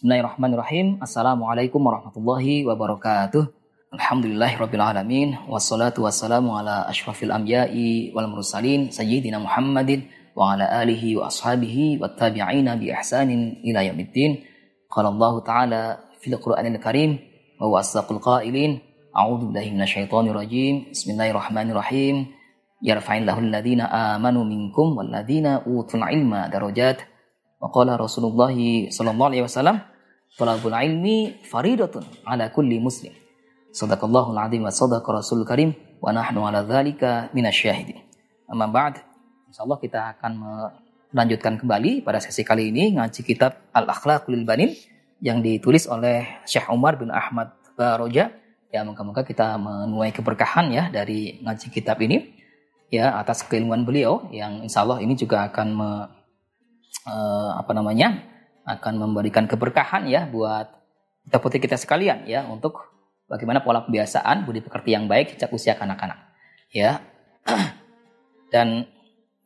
Bismillahirrahmanirrahim. Assalamualaikum warahmatullahi wabarakatuh. Alhamdulillahirabbil alamin wassalatu wassalamu ala asyrafil anbiya'i wal mursalin sayyidina Muhammadin wa ala alihi wa ashabihi wa tabi'ina bi ihsanin ila yaumiddin. Qala Allah Ta'ala fil Qur'anil Karim wa huwa asdaqul qailin. A'udzu billahi minasyaitonir rajim. Bismillahirrahmanirrahim. Yarfa'illahu alladhina amanu minkum wal ladzina utul ilma darajat. Wa qala Rasulullah sallallahu alaihi wasallam, "Talabul ilmi faridatun ala kulli muslim." Sadaqallahul azim wa sadaqa Rasul Karim wa nahnu ala dzalika minasyahidin. Amma ba'd, insyaallah kita akan melanjutkan kembali pada sesi kali ini ngaji kitab Al-Akhlaqul Banin yang ditulis oleh Syekh Umar bin Ahmad Baroja. Ya, moga-moga kita menuai keberkahan ya dari ngaji kitab ini ya atas keilmuan beliau yang insya Allah ini juga akan me, uh, apa namanya akan memberikan keberkahan ya buat kita putih kita sekalian ya untuk bagaimana pola kebiasaan budi pekerti yang baik sejak usia kanak-kanak ya. Dan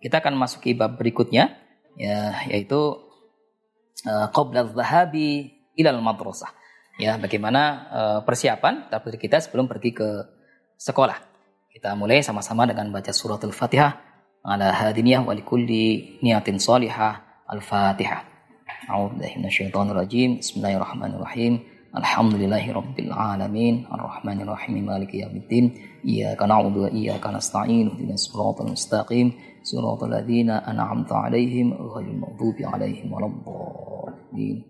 kita akan masuki bab berikutnya ya yaitu uh, qabla dhahabi ilal madrasah ya. Bagaimana uh, persiapan putri kita sebelum pergi ke sekolah. Kita mulai sama-sama dengan baca suratul Fatihah ala hadiniyah wa likulli niyatin salihah al-Fatihah A'udzu billahi minasyaitonir rajim Bismillahirrahmanirrahim. Alhamdulillahi Rabbil Alamin. Ar-Rahmanir Rahim Maliki Yawmiddin Iyaka na'budu wa iyaka nasta'in. Ihdinas siratal mustaqim. Siratal ladzina an'amta 'alaihim ghairil maghdubi 'alaihim waladdallin.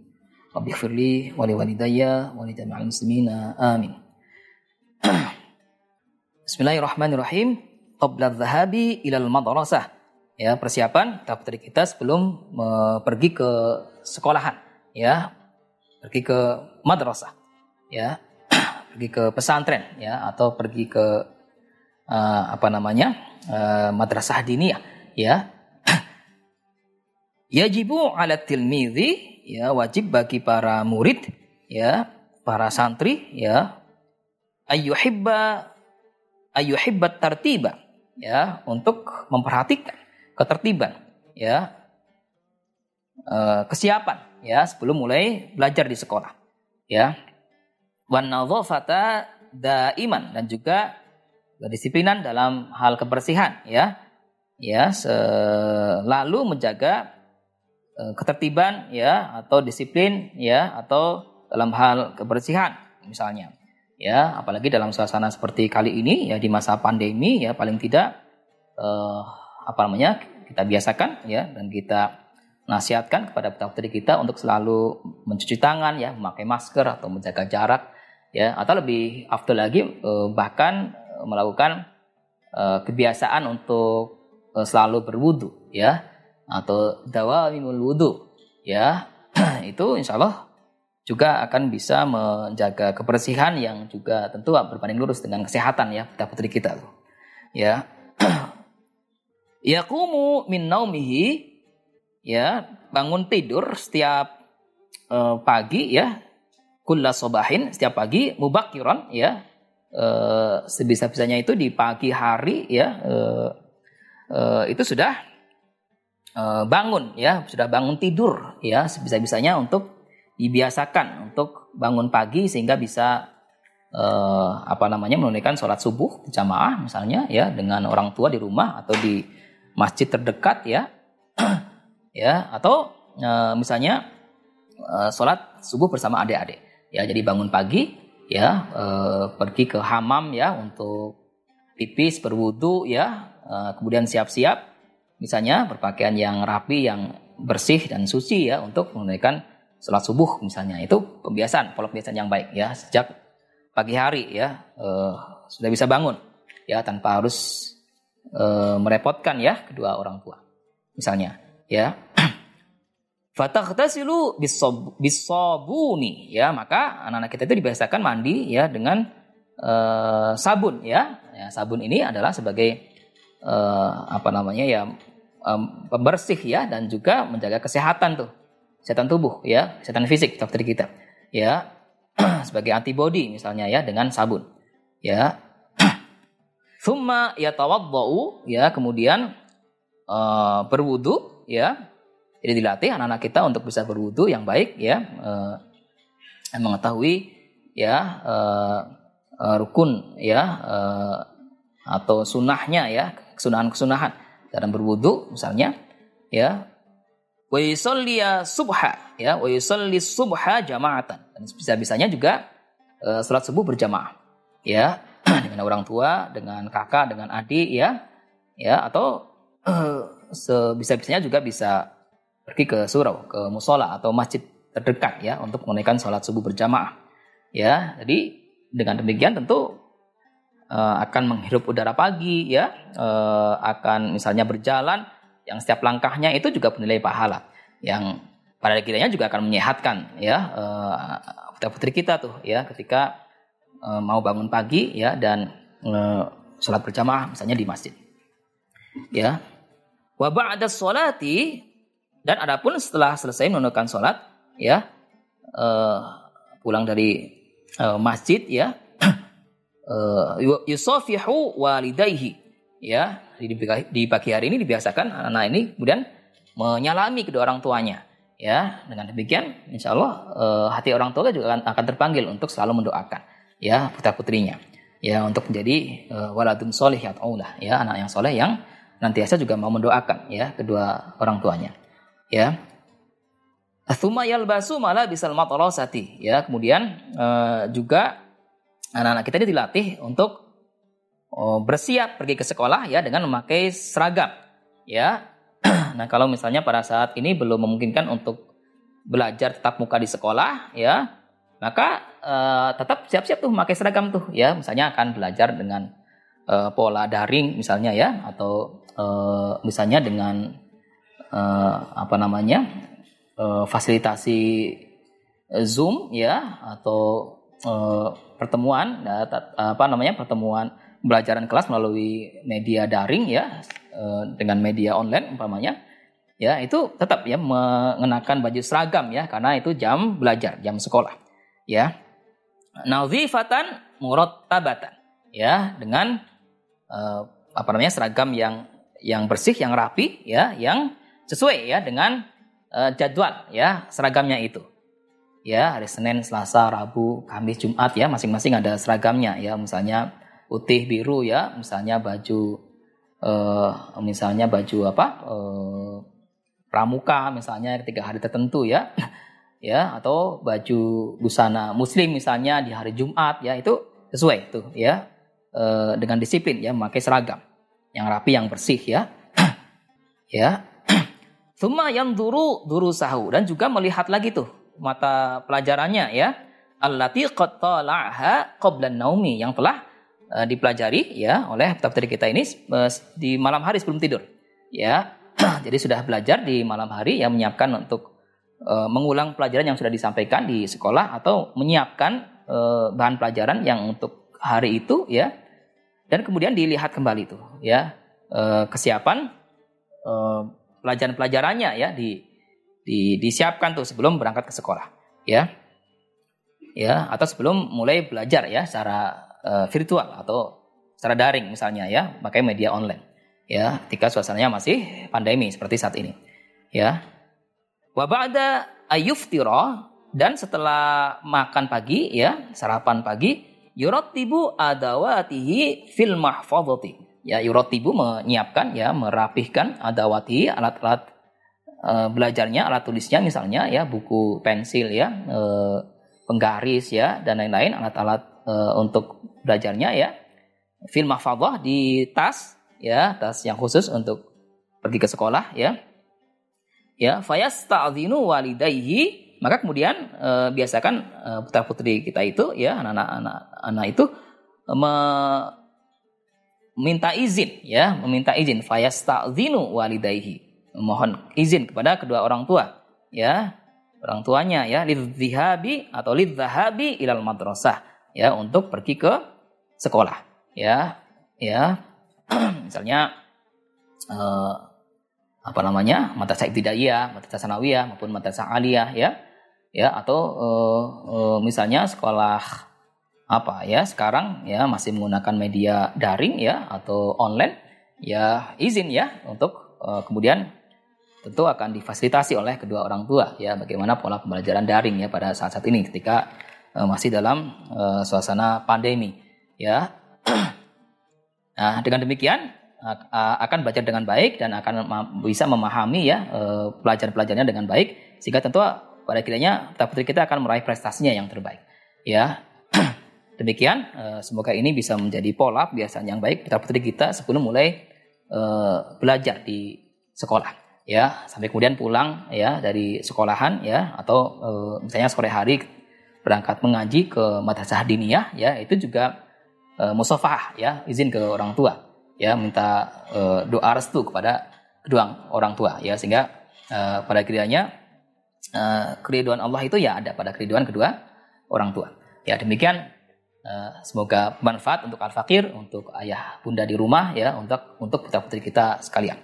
Rabbi ighfirli wa liwalidayya wa li jami'il amin. Bismillahirrahmanirrahim. Qabla dhahabi ilal madrasah. Ya, persiapan tahap kita sebelum uh, pergi ke sekolahan ya. Pergi ke madrasah, ya, pergi ke pesantren, ya, atau pergi ke uh, apa namanya uh, madrasah diniyah, ya. Yajibu ala tilmidhi, ya, wajib bagi para murid, ya, para santri, ya, ayyuhibba ayyuhibbat tartiba, ya, untuk memperhatikan ketertiban, ya, uh, kesiapan ya sebelum mulai belajar di sekolah. Ya. Wan nadzafata daiman dan juga kedisiplinan dalam hal kebersihan ya. Ya, selalu menjaga uh, ketertiban ya atau disiplin ya atau dalam hal kebersihan misalnya. Ya, apalagi dalam suasana seperti kali ini ya di masa pandemi ya paling tidak uh, apa namanya kita biasakan ya dan kita nasihatkan kepada putri kita untuk selalu mencuci tangan ya, memakai masker atau menjaga jarak ya, atau lebih after lagi eh, bahkan melakukan eh, kebiasaan untuk eh, selalu berwudu ya atau dawamimul wudu ya. Itu insya Allah juga akan bisa menjaga kebersihan yang juga tentu berbanding lurus dengan kesehatan ya putra putri kita ya. Yaqumu min naumihi ya bangun tidur setiap uh, pagi ya kulla sobahin setiap pagi mubakiron ya uh, sebisa-bisanya itu di pagi hari ya uh, uh, itu sudah uh, bangun ya sudah bangun tidur ya sebisa-bisanya untuk dibiasakan untuk bangun pagi sehingga bisa uh, apa namanya menunaikan sholat subuh jamaah misalnya ya dengan orang tua di rumah atau di masjid terdekat ya ya atau e, misalnya e, sholat subuh bersama adik-adik. Ya jadi bangun pagi ya e, pergi ke hamam ya untuk pipis berwudu ya e, kemudian siap-siap. Misalnya berpakaian yang rapi yang bersih dan suci ya untuk menunaikan sholat subuh misalnya. Itu pembiasaan pola pembiasaan yang baik ya. Sejak pagi hari ya e, sudah bisa bangun ya tanpa harus e, merepotkan ya kedua orang tua misalnya ya Fataghtasilu bisabuni ya maka anak-anak kita itu dibiasakan mandi ya dengan uh, sabun ya. ya sabun ini adalah sebagai uh, apa namanya ya um, pembersih ya dan juga menjaga kesehatan tuh kesehatan tubuh ya kesehatan fisik dokter kita ya. Sebagai antibody misalnya ya dengan sabun ya. Thumma yatawaddau ya kemudian uh, berwudu ya jadi dilatih anak-anak kita untuk bisa berwudu yang baik ya. E, mengetahui ya uh, uh, rukun ya uh, atau sunnahnya ya kesunahan-kesunahan dalam berwudu misalnya ya wa subha ya wa yusalli subha jama'atan dan bisa-bisanya juga uh, salat subuh berjamaah ya dengan orang tua dengan kakak dengan adik ya ya atau uh, sebisa-bisanya juga bisa pergi ke surau ke musola atau masjid terdekat ya untuk menunaikan sholat subuh berjamaah. Ya jadi dengan demikian tentu uh, akan menghirup udara pagi ya uh, akan misalnya berjalan yang setiap langkahnya itu juga bernilai pahala yang pada akhirnya juga akan menyehatkan ya uh, putra putri kita tuh ya ketika uh, mau bangun pagi ya dan uh, sholat berjamaah misalnya di masjid. Ya. Wa ba'da sholati dan adapun setelah selesai menunaikan sholat ya uh, pulang dari uh, masjid ya uh, yusafihu walidayhi ya di, pagi hari ini dibiasakan anak-anak ini kemudian menyalami kedua orang tuanya ya. Dengan demikian insya Allah uh, hati orang tua juga akan, akan terpanggil untuk selalu mendoakan ya putra putrinya ya untuk menjadi uh, waladun soleh ya anak yang soleh yang nantiasa juga mau mendoakan ya kedua orang tuanya ya Thumma yalbasu malah bisal matarasati. Ya, kemudian uh, juga anak-anak kita ini dilatih untuk uh, bersiap pergi ke sekolah ya dengan memakai seragam. Ya. nah, kalau misalnya pada saat ini belum memungkinkan untuk belajar tetap muka di sekolah ya, maka uh, tetap siap-siap tuh memakai seragam tuh ya. Misalnya akan belajar dengan uh, pola daring misalnya ya atau misalnya dengan uh, apa namanya? uh, fasilitasi Zoom ya atau uh, pertemuan ya, apa namanya pertemuan pembelajaran kelas melalui media daring ya uh, dengan media online umpamanya ya itu tetap ya mengenakan baju seragam ya karena itu jam belajar jam sekolah ya nazifatan murattabatan ya dengan uh, apa namanya seragam yang yang bersih yang rapi ya yang sesuai ya dengan uh, jadwal ya seragamnya itu. Ya, hari Senin, Selasa, Rabu, Kamis, Jumat ya masing-masing ada seragamnya ya. Misalnya putih, biru ya, misalnya baju uh, misalnya baju apa? Uh, pramuka misalnya ketika hari tertentu ya. ya, atau baju busana muslim misalnya di hari Jumat ya, itu sesuai tuh ya. Uh, dengan disiplin ya memakai seragam yang rapi yang bersih ya. ya, Duru sahu dan juga melihat lagi tuh mata pelajarannya ya. Allati qad tala'ha qabla naumi yang telah uh, dipelajari ya oleh peserta kita ini uh, di malam hari sebelum tidur. Ya. Jadi sudah belajar di malam hari yang menyiapkan untuk uh, mengulang pelajaran yang sudah disampaikan di sekolah atau menyiapkan uh, bahan pelajaran yang untuk hari itu ya. Dan kemudian dilihat kembali tuh ya uh, kesiapan uh, pelajaran-pelajarannya ya di, di disiapkan tuh sebelum berangkat ke sekolah ya. Ya atau sebelum mulai belajar ya secara uh, virtual atau secara daring misalnya ya pakai media online ya ketika suasananya masih pandemi seperti saat ini ya. Wa ba'da ayuftira dan setelah makan pagi ya sarapan pagi yurattibu adawatihi fil mahfadhati ya yurotibu menyiapkan ya merapihkan adawati alat-alat e, belajarnya alat tulisnya misalnya ya buku pensil ya e, penggaris ya dan lain-lain alat-alat e, untuk belajarnya ya. Film mahfadah di tas ya tas yang khusus untuk pergi ke sekolah ya. Ya fayasta'dzinu walidayhi. Maka kemudian e, biasakan e, putra putri kita itu ya anak-anak anak, itu me, minta izin ya, meminta izin fayasta'dzinu walidayhi. Mohon izin kepada kedua orang tua ya, orang tuanya ya lidzihabi atau lidzahabi ilal madrasah ya untuk pergi ke sekolah ya. Ya. Misalnya eh, apa namanya? madrasah ibtidaiyah, madrasah sanawiyah maupun madrasah aliyah ya. Ya, atau eh, eh, misalnya sekolah apa ya sekarang ya masih menggunakan media daring ya atau online ya izin ya untuk uh, kemudian tentu akan difasilitasi oleh kedua orang tua ya bagaimana pola pembelajaran daring ya pada saat-saat ini ketika uh, masih dalam uh, suasana pandemi ya. nah, dengan demikian akan belajar dengan baik dan akan bisa memahami ya pelajaran-pelajarannya dengan baik sehingga tentu pada kiranya putra putri kita akan meraih prestasinya yang terbaik ya demikian uh, semoga ini bisa menjadi pola biasanya yang baik putra putri kita sebelum mulai uh, belajar di sekolah ya. Sampai kemudian pulang ya dari sekolahan ya atau e, misalnya sore hari berangkat mengaji ke madrasah diniyah ya itu juga musafah ya izin ke orang tua ya minta doa restu kepada kedua orang tua ya. Sehingga pada kiranya keriduan Allah itu ya ada pada keriduan kedua orang tua ya. Demikian semoga bermanfaat untuk al-fakir untuk ayah bunda di rumah ya untuk untuk putra putri kita sekalian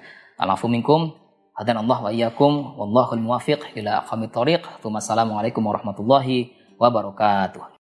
minkum Hadan Allah wa iyyakum wallahul muwafiq ila aqwamit thoriq. Assalamualaikum warahmatullahi wabarakatuh.